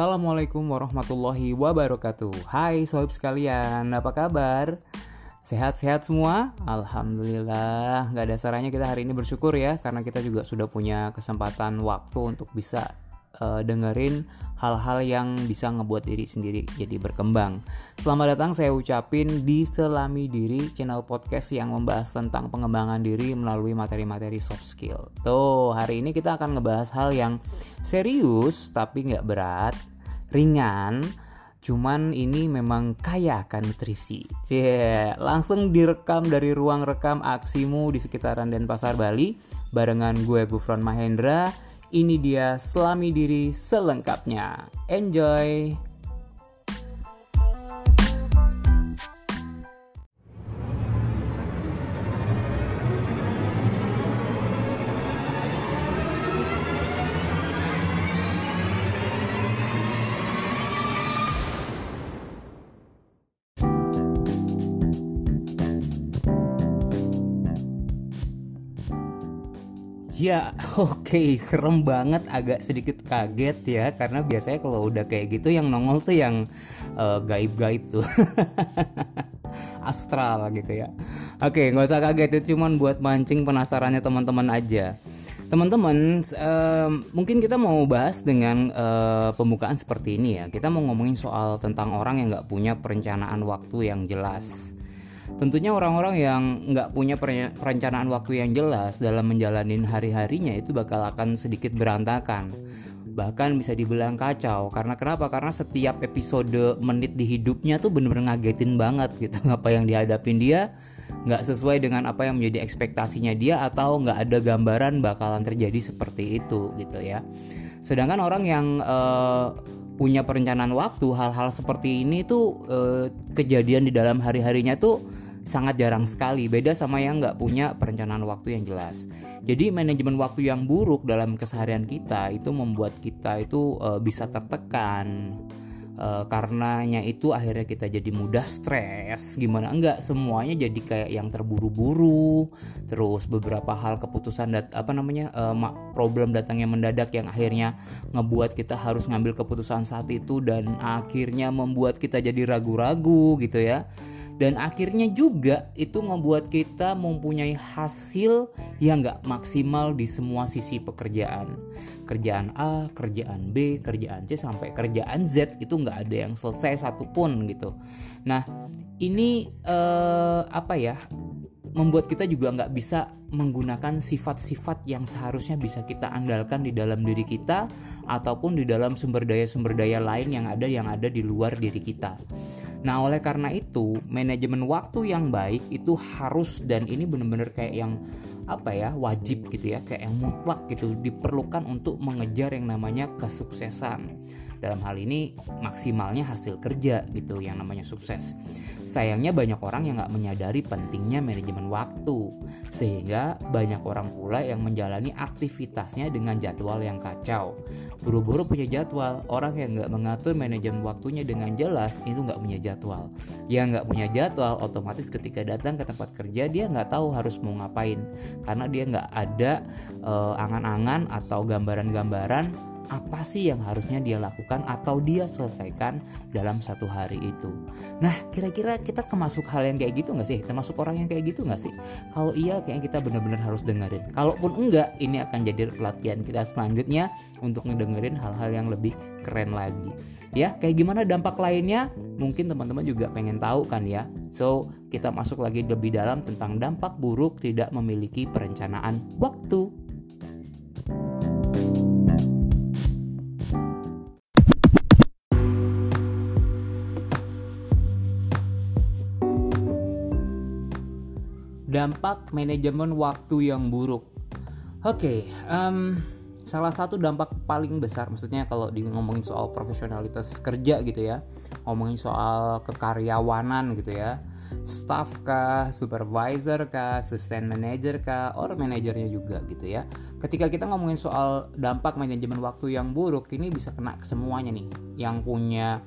Assalamualaikum warahmatullahi wabarakatuh Hai sohib sekalian, apa kabar? Sehat-sehat semua? Alhamdulillah Gak ada saranya kita hari ini bersyukur ya Karena kita juga sudah punya kesempatan waktu untuk bisa uh, dengerin hal-hal yang bisa ngebuat diri sendiri jadi berkembang. Selamat datang saya ucapin di Selami Diri channel podcast yang membahas tentang pengembangan diri melalui materi-materi soft skill. Tuh, hari ini kita akan ngebahas hal yang serius tapi nggak berat, ringan, Cuman ini memang kaya akan nutrisi. Cie, langsung direkam dari ruang rekam aksimu di sekitaran Denpasar Bali barengan gue Gufron Mahendra ini dia selami diri selengkapnya. Enjoy! Ya, oke, okay. serem banget, agak sedikit kaget ya, karena biasanya kalau udah kayak gitu yang nongol tuh yang uh, gaib-gaib tuh, astral gitu ya. Oke, okay, nggak usah kaget itu cuman buat mancing penasarannya teman-teman aja. Teman-teman, uh, mungkin kita mau bahas dengan uh, pembukaan seperti ini ya. Kita mau ngomongin soal tentang orang yang nggak punya perencanaan waktu yang jelas Tentunya orang-orang yang nggak punya perencanaan waktu yang jelas dalam menjalani hari-harinya itu bakal akan sedikit berantakan. Bahkan bisa dibilang kacau karena kenapa? Karena setiap episode menit di hidupnya tuh bener-bener ngagetin banget gitu apa yang dihadapin dia nggak sesuai dengan apa yang menjadi ekspektasinya dia atau nggak ada gambaran bakalan terjadi seperti itu gitu ya. Sedangkan orang yang uh, punya perencanaan waktu hal-hal seperti ini tuh uh, kejadian di dalam hari-harinya tuh sangat jarang sekali. Beda sama yang nggak punya perencanaan waktu yang jelas. Jadi manajemen waktu yang buruk dalam keseharian kita itu membuat kita itu uh, bisa tertekan. Uh, karenanya itu akhirnya kita jadi mudah stres. Gimana? Enggak semuanya jadi kayak yang terburu-buru. Terus beberapa hal keputusan dat apa namanya uh, problem datangnya mendadak yang akhirnya ngebuat kita harus ngambil keputusan saat itu dan akhirnya membuat kita jadi ragu-ragu gitu ya dan akhirnya juga itu membuat kita mempunyai hasil yang nggak maksimal di semua sisi pekerjaan kerjaan A, kerjaan B, kerjaan C sampai kerjaan Z itu nggak ada yang selesai satupun gitu. Nah ini eh, apa ya membuat kita juga nggak bisa menggunakan sifat-sifat yang seharusnya bisa kita andalkan di dalam diri kita ataupun di dalam sumber daya-sumber daya lain yang ada yang ada di luar diri kita. Nah, oleh karena itu, manajemen waktu yang baik itu harus dan ini benar-benar kayak yang apa ya, wajib gitu ya, kayak yang mutlak gitu diperlukan untuk mengejar yang namanya kesuksesan dalam hal ini maksimalnya hasil kerja gitu yang namanya sukses. Sayangnya banyak orang yang nggak menyadari pentingnya manajemen waktu. Sehingga banyak orang pula yang menjalani aktivitasnya dengan jadwal yang kacau. Buru-buru punya jadwal. Orang yang nggak mengatur manajemen waktunya dengan jelas itu nggak punya jadwal. Yang nggak punya jadwal otomatis ketika datang ke tempat kerja dia nggak tahu harus mau ngapain. Karena dia nggak ada uh, angan-angan atau gambaran-gambaran apa sih yang harusnya dia lakukan atau dia selesaikan dalam satu hari itu. Nah, kira-kira kita kemasuk hal yang kayak gitu nggak sih? Termasuk orang yang kayak gitu nggak sih? Kalau iya, kayaknya kita benar-benar harus dengerin. Kalaupun enggak, ini akan jadi pelatihan kita selanjutnya untuk ngedengerin hal-hal yang lebih keren lagi. Ya, kayak gimana dampak lainnya? Mungkin teman-teman juga pengen tahu kan ya. So, kita masuk lagi lebih dalam tentang dampak buruk tidak memiliki perencanaan waktu. Dampak manajemen waktu yang buruk. Oke, okay, um, salah satu dampak paling besar, maksudnya kalau di ngomongin soal profesionalitas kerja gitu ya, ngomongin soal kekaryawanan gitu ya, staff kah, supervisor kah, assistant manager kah, or manajernya juga gitu ya. Ketika kita ngomongin soal dampak manajemen waktu yang buruk, ini bisa kena ke semuanya nih. Yang punya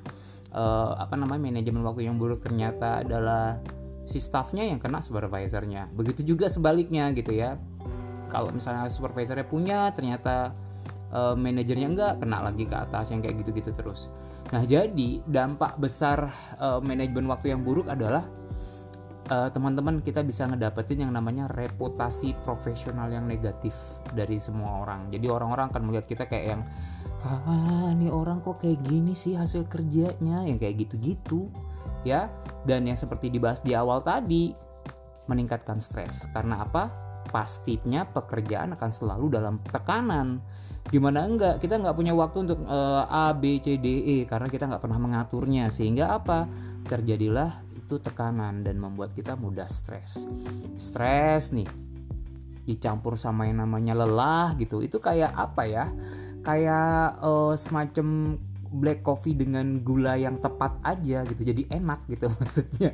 uh, apa namanya manajemen waktu yang buruk ternyata adalah si staffnya yang kena supervisornya. Begitu juga sebaliknya gitu ya. Kalau misalnya supervisornya punya ternyata uh, manajernya enggak kena lagi ke atas yang kayak gitu-gitu terus. Nah jadi dampak besar uh, manajemen waktu yang buruk adalah uh, teman-teman kita bisa ngedapetin yang namanya reputasi profesional yang negatif dari semua orang. Jadi orang-orang akan melihat kita kayak yang ah ini orang kok kayak gini sih hasil kerjanya? Yang kayak gitu-gitu ya. Dan yang seperti dibahas di awal tadi meningkatkan stres. Karena apa? Pastinya pekerjaan akan selalu dalam tekanan. Gimana enggak? Kita nggak punya waktu untuk uh, A B C D E karena kita nggak pernah mengaturnya. Sehingga apa? Terjadilah itu tekanan dan membuat kita mudah stres. Stres nih. Dicampur sama yang namanya lelah gitu. Itu kayak apa ya? Kayak uh, semacam black coffee dengan gula yang tepat aja gitu jadi enak gitu maksudnya.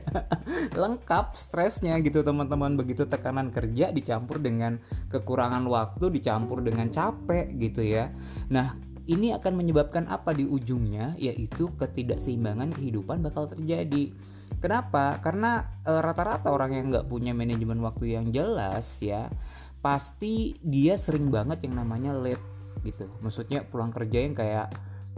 Lengkap stresnya gitu teman-teman. Begitu tekanan kerja dicampur dengan kekurangan waktu dicampur dengan capek gitu ya. Nah ini akan menyebabkan apa di ujungnya? Yaitu ketidakseimbangan kehidupan bakal terjadi. Kenapa? Karena e, rata-rata orang yang nggak punya manajemen waktu yang jelas ya pasti dia sering banget yang namanya late gitu. Maksudnya pulang kerja yang kayak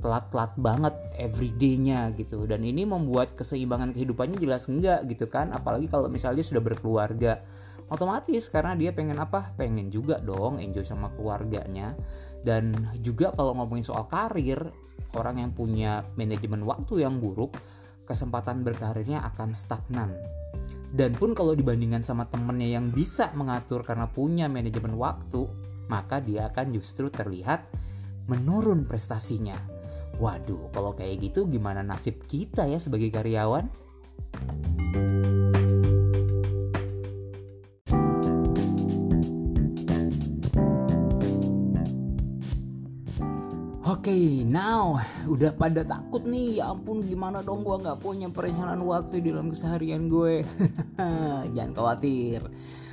telat-telat banget everydaynya gitu. Dan ini membuat keseimbangan kehidupannya jelas enggak gitu kan. Apalagi kalau misalnya sudah berkeluarga. Otomatis karena dia pengen apa? Pengen juga dong enjoy sama keluarganya. Dan juga kalau ngomongin soal karir orang yang punya manajemen waktu yang buruk kesempatan berkarirnya akan stagnan. Dan pun kalau dibandingkan sama temennya yang bisa mengatur karena punya manajemen waktu maka dia akan justru terlihat menurun prestasinya. Waduh, kalau kayak gitu gimana nasib kita ya sebagai karyawan? Oke, okay, now udah pada takut nih. Ya ampun, gimana dong gua nggak punya perencanaan waktu di dalam keseharian gue. Jangan khawatir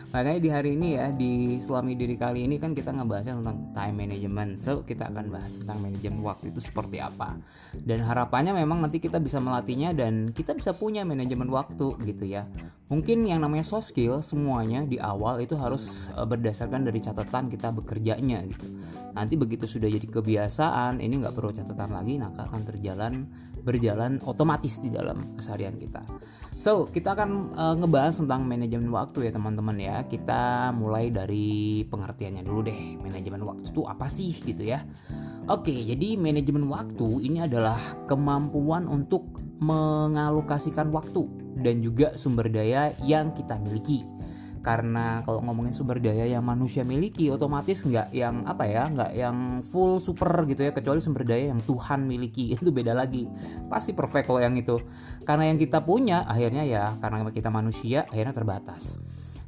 Makanya di hari ini ya di Selami Diri kali ini kan kita ngebahasnya tentang time management. So kita akan bahas tentang manajemen waktu itu seperti apa. Dan harapannya memang nanti kita bisa melatihnya dan kita bisa punya manajemen waktu gitu ya. Mungkin yang namanya soft skill semuanya di awal itu harus uh, berdasarkan dari catatan kita bekerjanya gitu. Nanti begitu sudah jadi kebiasaan, ini nggak perlu catatan lagi, maka akan terjalan berjalan otomatis di dalam keseharian kita. So, kita akan uh, ngebahas tentang manajemen waktu ya teman-teman ya. Kita mulai dari pengertiannya dulu deh. Manajemen waktu itu apa sih gitu ya. Oke, jadi manajemen waktu ini adalah kemampuan untuk mengalokasikan waktu dan juga sumber daya yang kita miliki karena kalau ngomongin sumber daya yang manusia miliki otomatis nggak yang apa ya nggak yang full super gitu ya. Kecuali sumber daya yang Tuhan miliki. Itu beda lagi. Pasti perfect kalau yang itu. Karena yang kita punya akhirnya ya karena kita manusia akhirnya terbatas.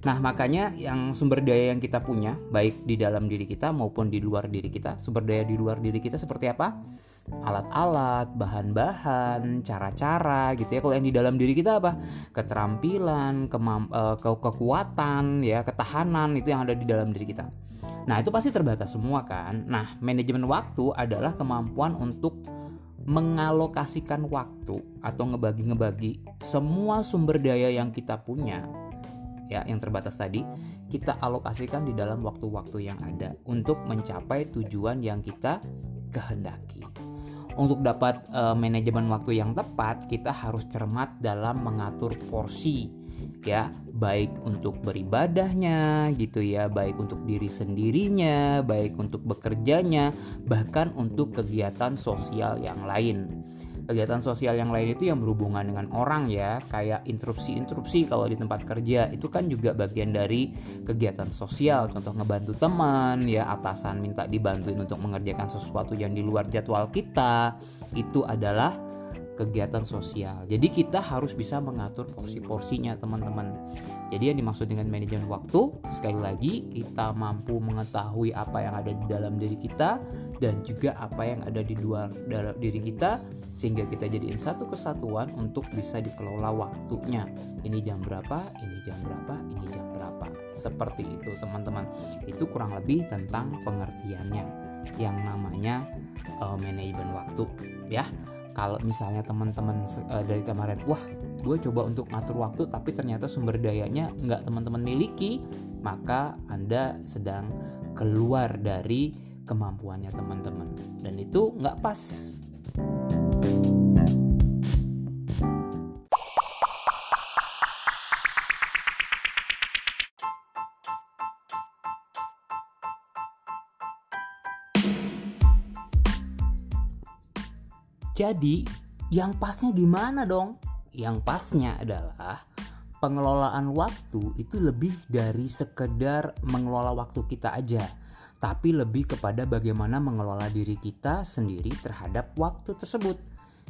Nah, makanya yang sumber daya yang kita punya, baik di dalam diri kita maupun di luar diri kita, sumber daya di luar diri kita seperti apa? Alat-alat, bahan-bahan, cara-cara gitu ya. Kalau yang di dalam diri kita apa? Keterampilan, uh, ke kekuatan, ya, ketahanan itu yang ada di dalam diri kita. Nah, itu pasti terbatas semua kan. Nah, manajemen waktu adalah kemampuan untuk mengalokasikan waktu atau ngebagi-ngebagi semua sumber daya yang kita punya ya yang terbatas tadi kita alokasikan di dalam waktu-waktu yang ada untuk mencapai tujuan yang kita kehendaki untuk dapat uh, manajemen waktu yang tepat kita harus cermat dalam mengatur porsi ya. Baik untuk beribadahnya gitu ya baik untuk diri sendirinya baik untuk bekerjanya bahkan untuk kegiatan sosial yang lain kegiatan sosial yang lain itu yang berhubungan dengan orang ya kayak interupsi-interupsi kalau di tempat kerja itu kan juga bagian dari kegiatan sosial. Contoh ngebantu teman ya atasan minta dibantuin untuk mengerjakan sesuatu yang di luar jadwal kita itu adalah kegiatan sosial. Jadi kita harus bisa mengatur porsi-porsinya teman-teman. Jadi yang dimaksud dengan manajemen waktu sekali lagi kita mampu mengetahui apa yang ada di dalam diri kita dan juga apa yang ada di luar dalam diri kita sehingga kita jadiin satu kesatuan untuk bisa dikelola waktunya. Ini jam berapa, ini jam berapa, ini jam berapa. Seperti itu teman-teman. Itu kurang lebih tentang pengertiannya yang namanya uh, manajemen waktu ya kalau misalnya teman-teman uh, dari kemarin wah gue coba untuk ngatur waktu tapi ternyata sumber dayanya nggak teman-teman miliki maka anda sedang keluar dari kemampuannya teman-teman. Dan itu nggak pas Jadi, yang pasnya gimana dong? Yang pasnya adalah pengelolaan waktu itu lebih dari sekedar mengelola waktu kita aja, tapi lebih kepada bagaimana mengelola diri kita sendiri terhadap waktu tersebut.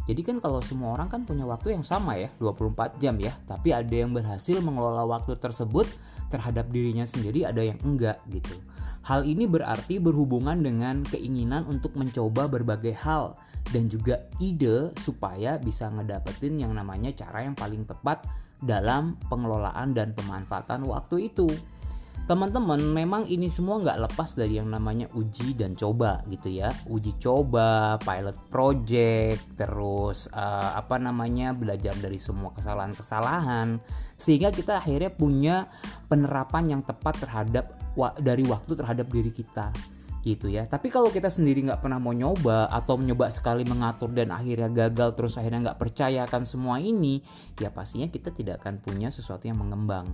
Jadi kan kalau semua orang kan punya waktu yang sama ya, 24 jam ya, tapi ada yang berhasil mengelola waktu tersebut terhadap dirinya sendiri, ada yang enggak gitu. Hal ini berarti berhubungan dengan keinginan untuk mencoba berbagai hal dan juga ide supaya bisa ngedapetin yang namanya cara yang paling tepat dalam pengelolaan dan pemanfaatan waktu itu. Teman-teman, memang ini semua nggak lepas dari yang namanya uji dan coba gitu ya. Uji coba, pilot project, terus uh, apa namanya belajar dari semua kesalahan-kesalahan, sehingga kita akhirnya punya penerapan yang tepat terhadap dari waktu terhadap diri kita gitu ya. Tapi kalau kita sendiri nggak pernah mau nyoba atau mencoba sekali mengatur dan akhirnya gagal terus akhirnya nggak percaya akan semua ini ya pastinya kita tidak akan punya sesuatu yang mengembang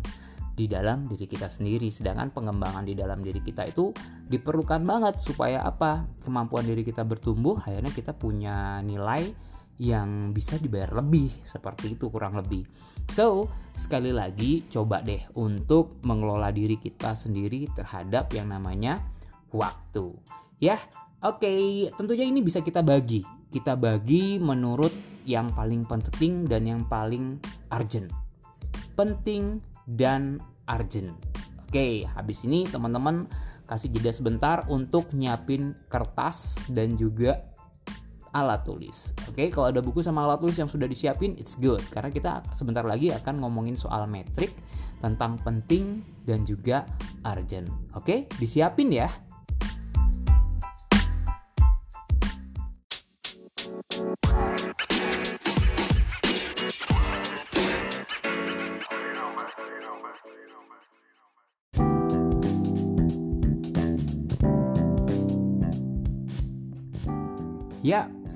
di dalam diri kita sendiri. Sedangkan pengembangan di dalam diri kita itu diperlukan banget supaya apa? Kemampuan diri kita bertumbuh akhirnya kita punya nilai yang bisa dibayar lebih seperti itu kurang lebih. So sekali lagi coba deh untuk mengelola diri kita sendiri terhadap yang namanya waktu. Ya, oke, okay. tentunya ini bisa kita bagi. Kita bagi menurut yang paling penting dan yang paling urgent. Penting dan urgent. Oke, habis ini teman-teman kasih jeda sebentar untuk nyiapin kertas dan juga alat tulis. Oke, kalau ada buku sama alat tulis yang sudah disiapin, it's good karena kita sebentar lagi akan ngomongin soal metrik tentang penting dan juga urgent. Oke, disiapin ya.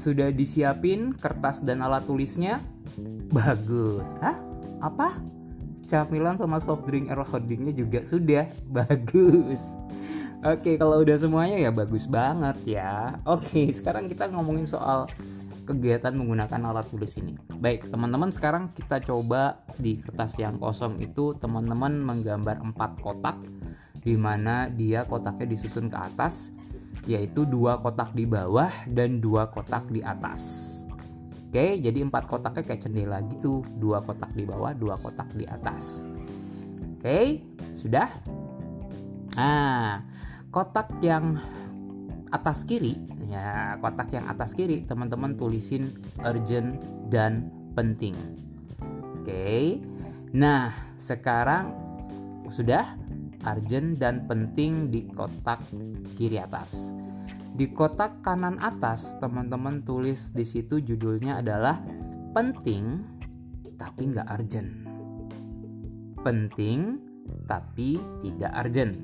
Sudah disiapin kertas dan alat tulisnya? Bagus. Hah? Apa? Camilan sama soft drink air holdingnya juga sudah. Bagus. Oke, kalau udah semuanya ya bagus banget ya. Oke, sekarang kita ngomongin soal kegiatan menggunakan alat tulis ini. Baik, teman-teman sekarang kita coba di kertas yang kosong itu teman-teman menggambar empat kotak di mana dia kotaknya disusun ke atas yaitu dua kotak di bawah dan dua kotak di atas. Oke, jadi empat kotaknya kayak jendela gitu, dua kotak di bawah, dua kotak di atas. Oke, sudah. Nah, kotak yang atas kiri, ya kotak yang atas kiri, teman-teman tulisin urgent dan penting. Oke, nah sekarang sudah urgent dan penting di kotak kiri atas. Di kotak kanan atas, teman-teman tulis di situ judulnya adalah penting tapi nggak urgent. Penting tapi tidak urgent.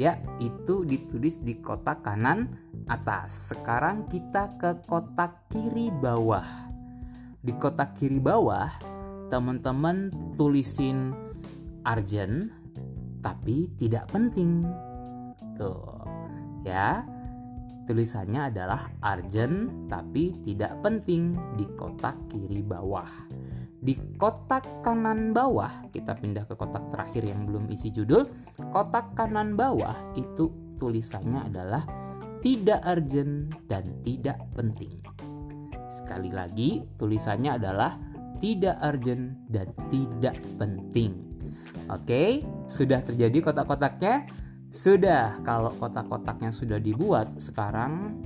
Ya, itu ditulis di kotak kanan atas. Sekarang kita ke kotak kiri bawah. Di kotak kiri bawah, teman-teman tulisin urgent tapi tidak penting. Tuh, ya. Tulisannya adalah urgent tapi tidak penting di kotak kiri bawah. Di kotak kanan bawah, kita pindah ke kotak terakhir yang belum isi judul. Kotak kanan bawah itu tulisannya adalah tidak urgent dan tidak penting. Sekali lagi, tulisannya adalah tidak urgent dan tidak penting. Oke, sudah terjadi kotak-kotaknya? Sudah. Kalau kotak-kotaknya sudah dibuat, sekarang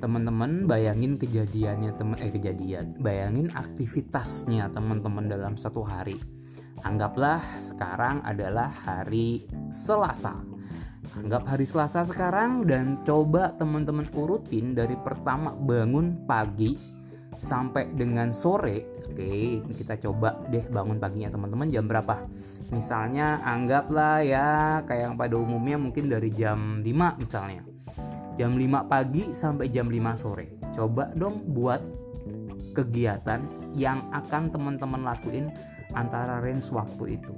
teman-teman bayangin kejadiannya teman eh kejadian. Bayangin aktivitasnya teman-teman dalam satu hari. Anggaplah sekarang adalah hari Selasa. Anggap hari Selasa sekarang dan coba teman-teman urutin dari pertama bangun pagi sampai dengan sore. Oke, kita coba deh bangun paginya teman-teman jam berapa? Misalnya anggaplah ya kayak yang pada umumnya mungkin dari jam 5 misalnya. jam 5 pagi sampai jam 5 sore. Coba dong buat kegiatan yang akan teman-teman lakuin antara range waktu itu.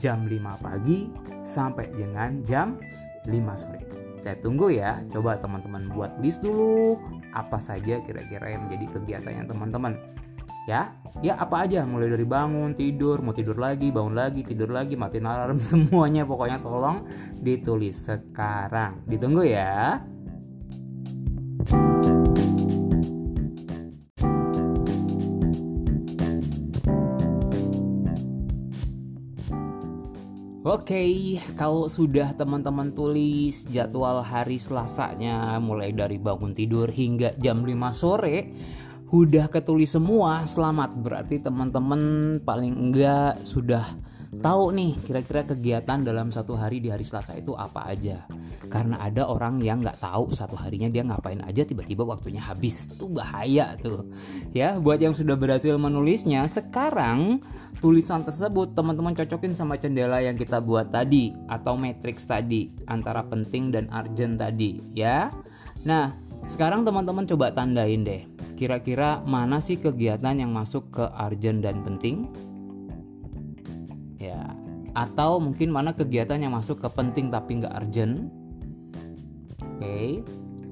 Jam 5 pagi sampai dengan jam 5 sore. Saya tunggu ya. Coba teman-teman buat list dulu apa saja kira-kira yang menjadi kegiatannya teman-teman ya ya apa aja mulai dari bangun tidur mau tidur lagi bangun lagi tidur lagi matiin alarm semuanya pokoknya tolong ditulis sekarang ditunggu ya Oke, okay, kalau sudah teman-teman tulis jadwal hari Selasanya mulai dari bangun tidur hingga jam 5 sore, udah ketulis semua selamat. Berarti teman-teman paling enggak sudah tahu nih kira-kira kegiatan dalam satu hari di hari Selasa itu apa aja? Karena ada orang yang nggak tahu satu harinya dia ngapain aja tiba-tiba waktunya habis. Itu bahaya tuh. Ya buat yang sudah berhasil menulisnya sekarang tulisan tersebut teman-teman cocokin sama jendela yang kita buat tadi atau matrix tadi antara penting dan urgent tadi ya. Nah sekarang teman-teman coba tandain deh Kira-kira mana sih kegiatan yang masuk ke urgent dan penting? Ya, atau mungkin mana kegiatan yang masuk ke penting tapi nggak urgent? Oke, okay.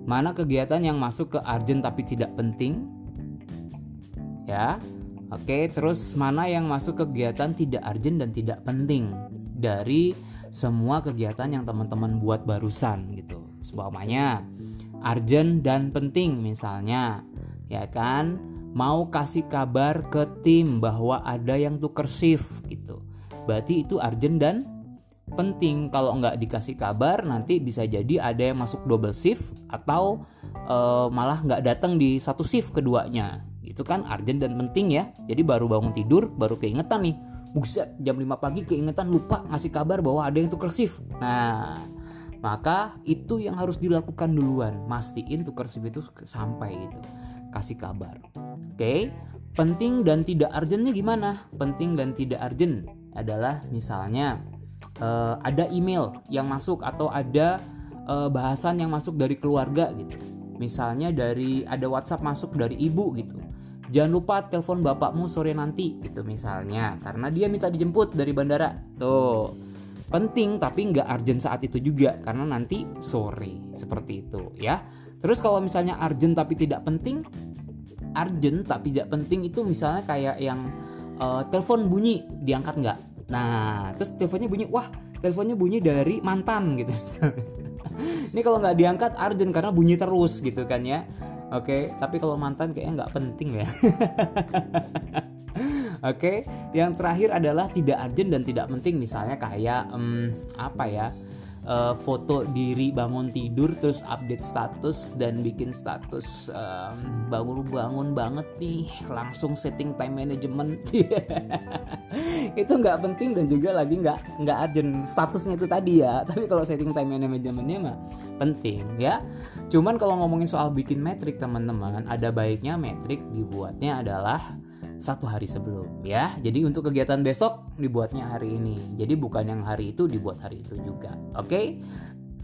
mana kegiatan yang masuk ke urgent tapi tidak penting? Ya, oke. Okay. Terus mana yang masuk kegiatan tidak urgent dan tidak penting dari semua kegiatan yang teman-teman buat barusan gitu. Sebabnya urgent dan penting misalnya ya kan mau kasih kabar ke tim bahwa ada yang tuker shift gitu berarti itu urgent dan penting. Kalau nggak dikasih kabar nanti bisa jadi ada yang masuk double shift atau uh, malah nggak datang di satu shift keduanya. Itu kan urgent dan penting ya. Jadi baru bangun tidur baru keingetan nih. Buset jam 5 pagi keingetan lupa ngasih kabar bahwa ada yang tuker shift. Nah maka itu yang harus dilakukan duluan. Mastiin tuker shift itu sampai gitu. Kasih kabar. Oke, okay? penting dan tidak urgentnya gimana? Penting dan tidak urgent adalah misalnya uh, ada email yang masuk atau ada uh, bahasan yang masuk dari keluarga gitu. Misalnya dari ada WhatsApp masuk dari ibu gitu. Jangan lupa telepon bapakmu sore nanti gitu misalnya karena dia minta dijemput dari bandara. Tuh penting tapi nggak urgent saat itu juga karena nanti sore seperti itu ya. Terus kalau misalnya urgent tapi tidak penting, urgent tapi tidak penting itu misalnya kayak yang uh, telepon bunyi diangkat nggak? Nah, terus teleponnya bunyi, wah teleponnya bunyi dari mantan gitu. Ini kalau nggak diangkat urgent karena bunyi terus gitu kan ya. Oke, tapi kalau mantan kayaknya nggak penting ya. Oke, yang terakhir adalah tidak urgent dan tidak penting misalnya kayak um, apa ya? Uh, foto diri bangun tidur terus update status dan bikin status um, bangun bangun banget nih langsung setting time management. Itu nggak penting dan juga lagi nggak nggak urgent statusnya itu tadi ya. Tapi kalau setting time managementnya mah penting ya. Cuman kalau ngomongin soal bikin metrik teman-teman ada baiknya metrik dibuatnya adalah satu hari sebelum ya. Jadi untuk kegiatan besok dibuatnya hari ini. Jadi bukan yang hari itu dibuat hari itu juga. Oke? Okay?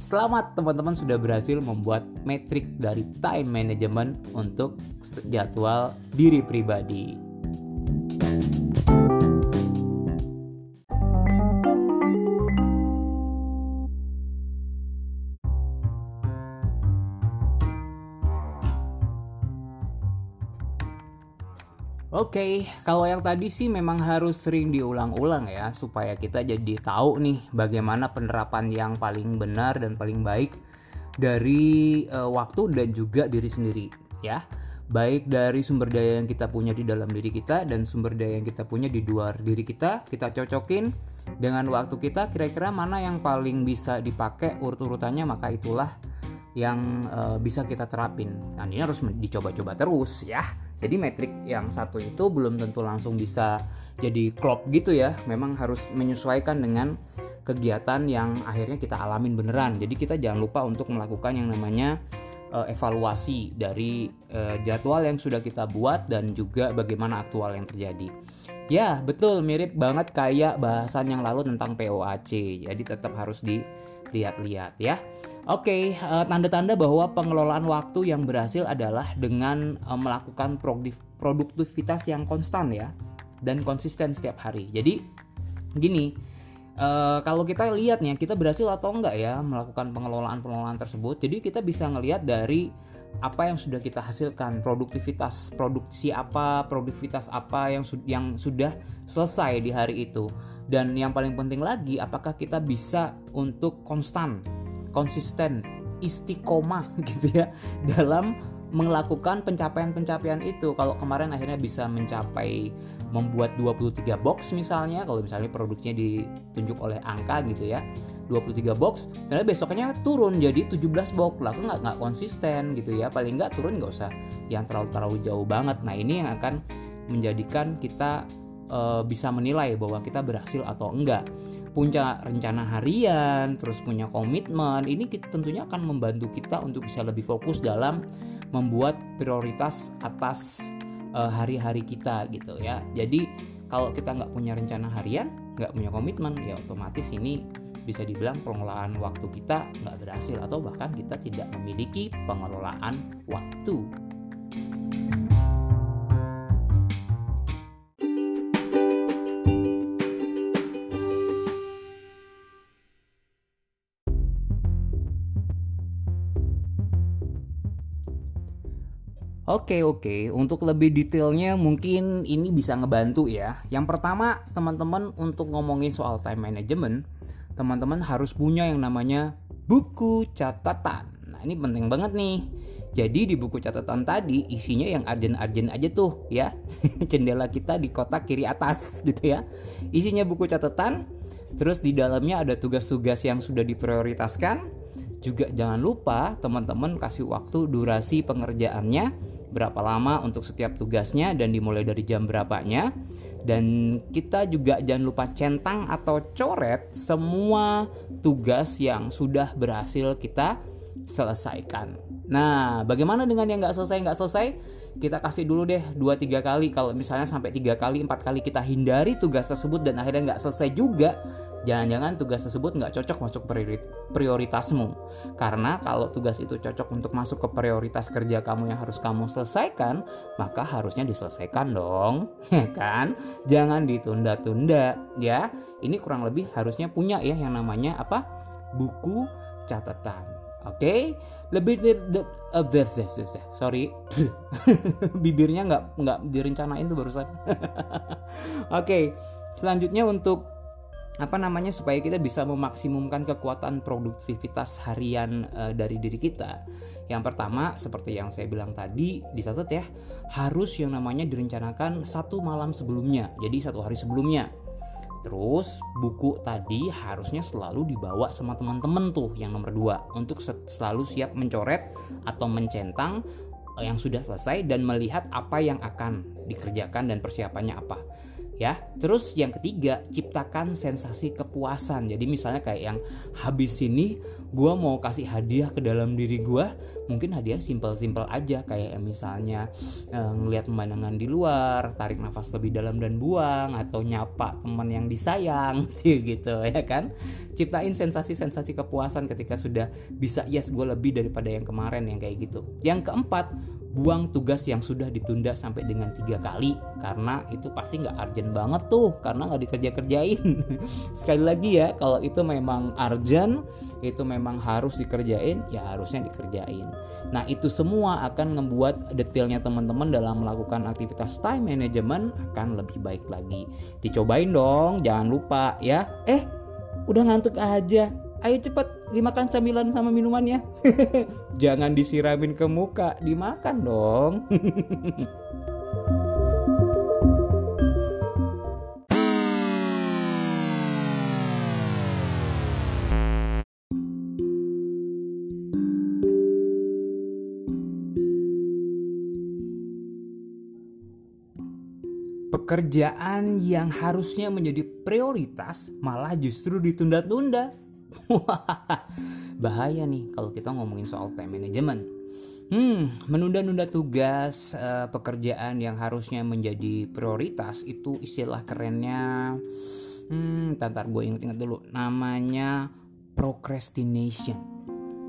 Selamat teman-teman sudah berhasil membuat metrik dari time management untuk jadwal diri pribadi. Oke, okay, kalau yang tadi sih memang harus sering diulang-ulang ya supaya kita jadi tahu nih bagaimana penerapan yang paling benar dan paling baik dari uh, waktu dan juga diri sendiri ya. Baik dari sumber daya yang kita punya di dalam diri kita dan sumber daya yang kita punya di luar diri kita, kita cocokin dengan waktu kita kira-kira mana yang paling bisa dipakai urut-urutannya maka itulah yang uh, bisa kita terapin. Nah, ini harus dicoba-coba terus ya jadi metrik yang satu itu belum tentu langsung bisa jadi klop gitu ya. Memang harus menyesuaikan dengan kegiatan yang akhirnya kita alamin beneran. Jadi kita jangan lupa untuk melakukan yang namanya uh, evaluasi dari uh, jadwal yang sudah kita buat dan juga bagaimana aktual yang terjadi. Ya, betul mirip banget kayak bahasan yang lalu tentang POAC. Jadi tetap harus dilihat-lihat ya. Oke, okay, uh, tanda-tanda bahwa pengelolaan waktu yang berhasil adalah dengan uh, melakukan produktivitas yang konstan ya dan konsisten setiap hari. Jadi gini, uh, kalau kita lihat nih kita berhasil atau enggak ya melakukan pengelolaan-pengelolaan tersebut. Jadi kita bisa ngelihat dari apa yang sudah kita hasilkan, produktivitas produksi apa, produktivitas apa yang su yang sudah selesai di hari itu. Dan yang paling penting lagi, apakah kita bisa untuk konstan konsisten istiqomah gitu ya dalam melakukan pencapaian-pencapaian itu. Kalau kemarin akhirnya bisa mencapai membuat 23 box misalnya, kalau misalnya produksinya ditunjuk oleh angka gitu ya, 23 box, ternyata besoknya turun jadi 17 box. Lah nggak nggak konsisten gitu ya. Paling nggak turun nggak usah yang terlalu terlalu jauh banget. Nah ini yang akan menjadikan kita e, bisa menilai bahwa kita berhasil atau enggak punya rencana harian, terus punya komitmen, ini tentunya akan membantu kita untuk bisa lebih fokus dalam membuat prioritas atas uh, hari-hari kita gitu ya. Jadi kalau kita nggak punya rencana harian, nggak punya komitmen, ya otomatis ini bisa dibilang pengelolaan waktu kita nggak berhasil atau bahkan kita tidak memiliki pengelolaan waktu. Oke oke, untuk lebih detailnya mungkin ini bisa ngebantu ya. Yang pertama teman-teman untuk ngomongin soal time management, teman-teman harus punya yang namanya buku catatan. Nah ini penting banget nih. Jadi di buku catatan tadi isinya yang arjen-arjen aja tuh ya. Jendela kita di kotak kiri atas gitu ya. Isinya buku catatan, terus di dalamnya ada tugas-tugas yang sudah diprioritaskan. Juga jangan lupa teman-teman kasih waktu durasi pengerjaannya berapa lama untuk setiap tugasnya dan dimulai dari jam berapanya dan kita juga jangan lupa centang atau coret semua tugas yang sudah berhasil kita selesaikan. Nah, bagaimana dengan yang nggak selesai nggak selesai? Kita kasih dulu deh 2-3 kali. Kalau misalnya sampai tiga kali, empat kali kita hindari tugas tersebut dan akhirnya nggak selesai juga, jangan-jangan tugas tersebut nggak cocok masuk prioritasmu. Karena kalau tugas itu cocok untuk masuk ke prioritas kerja kamu yang harus kamu selesaikan maka harusnya diselesaikan dong ya kan? Jangan ditunda-tunda ya. Ini kurang lebih harusnya punya ya yang namanya apa? Buku catatan oke? Okay? lebih uh, sorry. Bibirnya nggak nggak direncanain tuh barusan. Oke selanjutnya untuk apa namanya supaya kita bisa memaksimumkan kekuatan produktivitas harian e, dari diri kita. Yang pertama seperti yang saya bilang tadi dicatat ya harus yang namanya direncanakan satu malam sebelumnya. Jadi satu hari sebelumnya. Terus buku tadi harusnya selalu dibawa sama teman-teman tuh yang nomor dua untuk selalu siap mencoret atau mencentang eh, yang sudah selesai dan melihat apa yang akan dikerjakan dan persiapannya apa ya. Terus yang ketiga, ciptakan sensasi kepuasan. Jadi misalnya kayak yang habis ini gue mau kasih hadiah ke dalam diri gue, mungkin hadiah simpel-simpel aja kayak misalnya e, ngelihat pemandangan di luar, tarik nafas lebih dalam dan buang atau nyapa teman yang disayang sih gitu ya kan. Ciptain sensasi-sensasi kepuasan ketika sudah bisa yes gue lebih daripada yang kemarin yang kayak gitu. Yang keempat, buang tugas yang sudah ditunda sampai dengan tiga kali karena itu pasti nggak urgent banget tuh karena nggak dikerja kerjain sekali lagi ya kalau itu memang urgent itu memang harus dikerjain ya harusnya dikerjain. Nah itu semua akan membuat detailnya teman-teman dalam melakukan aktivitas time management akan lebih baik lagi. Dicobain dong jangan lupa ya. Eh udah ngantuk aja ayo cepet dimakan camilan sama minumannya jangan disiramin ke muka dimakan dong pekerjaan yang harusnya menjadi prioritas malah justru ditunda-tunda. Bahaya nih kalau kita ngomongin soal time management. Hmm, menunda-nunda tugas uh, pekerjaan yang harusnya menjadi prioritas itu istilah kerennya hmm, tantar gue inget-inget dulu namanya procrastination.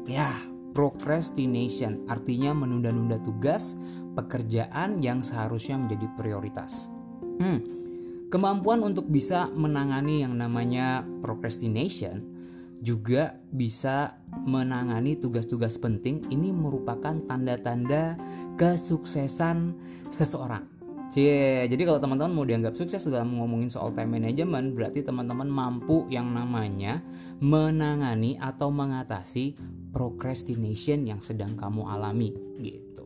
Ya, procrastination artinya menunda-nunda tugas, pekerjaan yang seharusnya menjadi prioritas. Hmm, kemampuan untuk bisa menangani yang namanya procrastination juga bisa menangani tugas-tugas penting ini merupakan tanda-tanda kesuksesan seseorang. Cie, jadi kalau teman-teman mau dianggap sukses dalam ngomongin soal time management, berarti teman-teman mampu yang namanya menangani atau mengatasi procrastination yang sedang kamu alami gitu.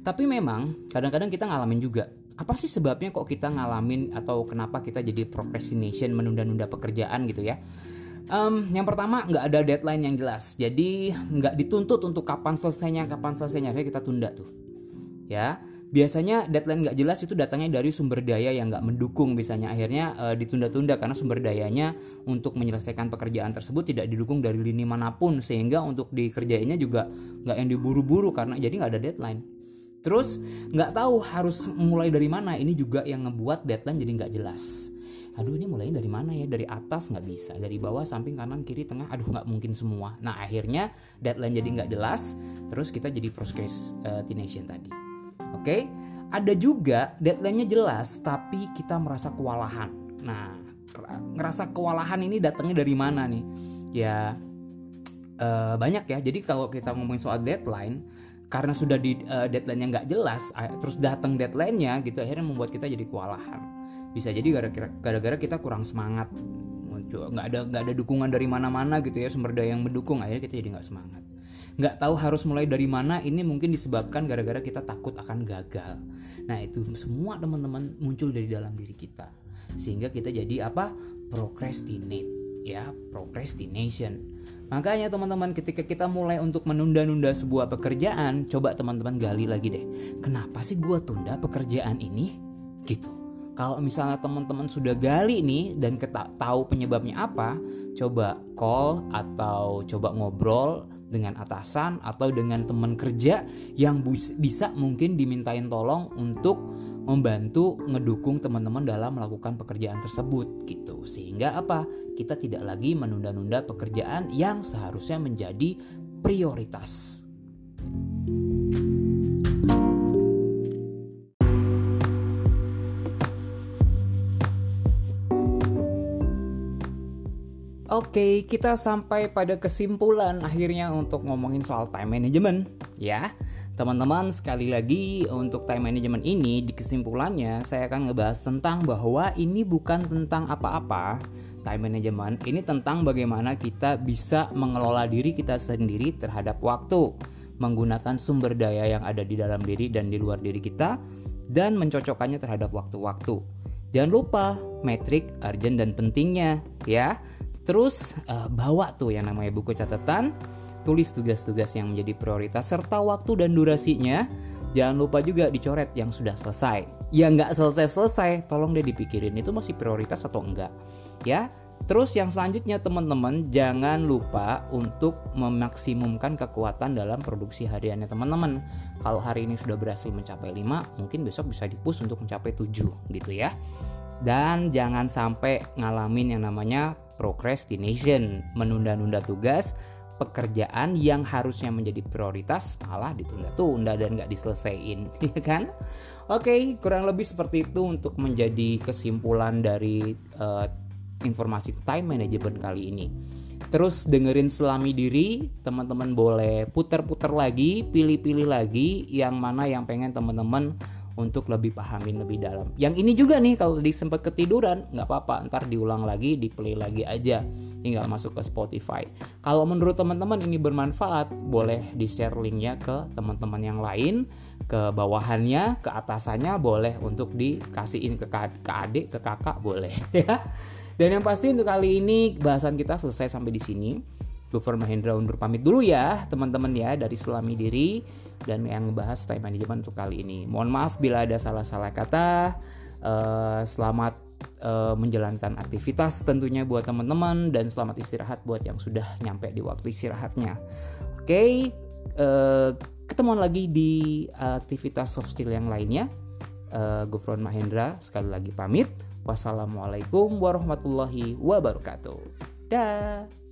Tapi memang kadang-kadang kita ngalamin juga. Apa sih sebabnya kok kita ngalamin atau kenapa kita jadi procrastination menunda-nunda pekerjaan gitu ya? Um, yang pertama nggak ada deadline yang jelas, jadi nggak dituntut untuk kapan selesainya, kapan selesainya, akhirnya kita tunda tuh. Ya, biasanya deadline nggak jelas itu datangnya dari sumber daya yang nggak mendukung biasanya akhirnya uh, ditunda-tunda karena sumber dayanya untuk menyelesaikan pekerjaan tersebut tidak didukung dari lini mana pun. Sehingga untuk dikerjainnya juga nggak yang diburu-buru karena jadi nggak ada deadline. Terus nggak tahu harus mulai dari mana. Ini juga yang ngebuat deadline jadi nggak jelas aduh ini mulainya dari mana ya dari atas nggak bisa dari bawah samping kanan kiri tengah aduh nggak mungkin semua nah akhirnya deadline jadi nggak jelas terus kita jadi procrastination tadi Oke, okay? ada juga deadline-nya jelas tapi kita merasa kewalahan. Nah, ngerasa kewalahan ini datangnya dari mana nih? Ya uh, banyak ya. Jadi kalau kita ngomongin soal deadline, karena sudah di uh, deadline-nya nggak jelas, terus datang deadline-nya gitu, akhirnya membuat kita jadi kewalahan. Bisa jadi gara-gara kita kurang semangat, nggak ada nggak ada dukungan dari mana-mana gitu ya sumber daya yang mendukung, akhirnya kita jadi nggak semangat. Nggak tahu harus mulai dari mana ini mungkin disebabkan gara-gara kita takut akan gagal. Nah itu semua teman-teman muncul dari dalam diri kita. Sehingga kita jadi apa? Procrastinate ya procrastination. Makanya teman-teman ketika kita mulai untuk menunda-nunda sebuah pekerjaan coba teman-teman gali lagi deh. Kenapa sih gue tunda pekerjaan ini? Gitu kalau misalnya teman-teman sudah gali nih dan tahu penyebabnya apa, coba call atau coba ngobrol dengan atasan atau dengan teman kerja yang bisa mungkin dimintain tolong untuk membantu ngedukung teman-teman dalam melakukan pekerjaan tersebut gitu. Sehingga apa? Kita tidak lagi menunda-nunda pekerjaan yang seharusnya menjadi prioritas. Oke, kita sampai pada kesimpulan akhirnya untuk ngomongin soal time management ya. Teman-teman, sekali lagi untuk time management ini di kesimpulannya saya akan ngebahas tentang bahwa ini bukan tentang apa-apa. Time management ini tentang bagaimana kita bisa mengelola diri kita sendiri terhadap waktu, menggunakan sumber daya yang ada di dalam diri dan di luar diri kita dan mencocokkannya terhadap waktu-waktu. Jangan lupa metrik, urgent dan pentingnya ya. Terus uh, bawa tuh yang namanya buku catatan, tulis tugas-tugas yang menjadi prioritas serta waktu dan durasinya. Jangan lupa juga dicoret yang sudah selesai. Yang nggak selesai-selesai, tolong deh dipikirin itu masih prioritas atau enggak. Ya, Terus yang selanjutnya teman-teman jangan lupa untuk memaksimumkan kekuatan dalam produksi hariannya teman-teman. Kalau hari ini sudah berhasil mencapai 5, mungkin besok bisa dipus untuk mencapai 7 gitu ya. Dan jangan sampai ngalamin yang namanya procrastination, menunda-nunda tugas, pekerjaan yang harusnya menjadi prioritas malah ditunda-tunda dan nggak diselesaikan, ya kan? Oke, kurang lebih seperti itu untuk menjadi kesimpulan dari uh, informasi time management kali ini. Terus dengerin selami diri, teman-teman boleh putar-putar lagi, pilih-pilih lagi yang mana yang pengen teman-teman untuk lebih pahamin lebih dalam. Yang ini juga nih kalau di sempat ketiduran nggak apa-apa, ntar diulang lagi, di play lagi aja, tinggal masuk ke Spotify. Kalau menurut teman-teman ini bermanfaat, boleh di share linknya ke teman-teman yang lain, ke bawahannya, ke atasannya, boleh untuk dikasihin ke, ke adik, ke kakak, boleh ya. Dan yang pasti untuk kali ini bahasan kita selesai sampai di sini. Gufur Mahendra undur pamit dulu ya teman-teman ya dari Selami Diri dan yang bahas time management untuk kali ini. Mohon maaf bila ada salah-salah kata. Uh, selamat uh, menjalankan aktivitas tentunya buat teman-teman dan selamat istirahat buat yang sudah nyampe di waktu istirahatnya. Oke, okay, uh, ketemuan lagi di aktivitas soft skill yang lainnya. Uh, Gufron Mahendra sekali lagi pamit. Wassalamualaikum warahmatullahi wabarakatuh. Dah.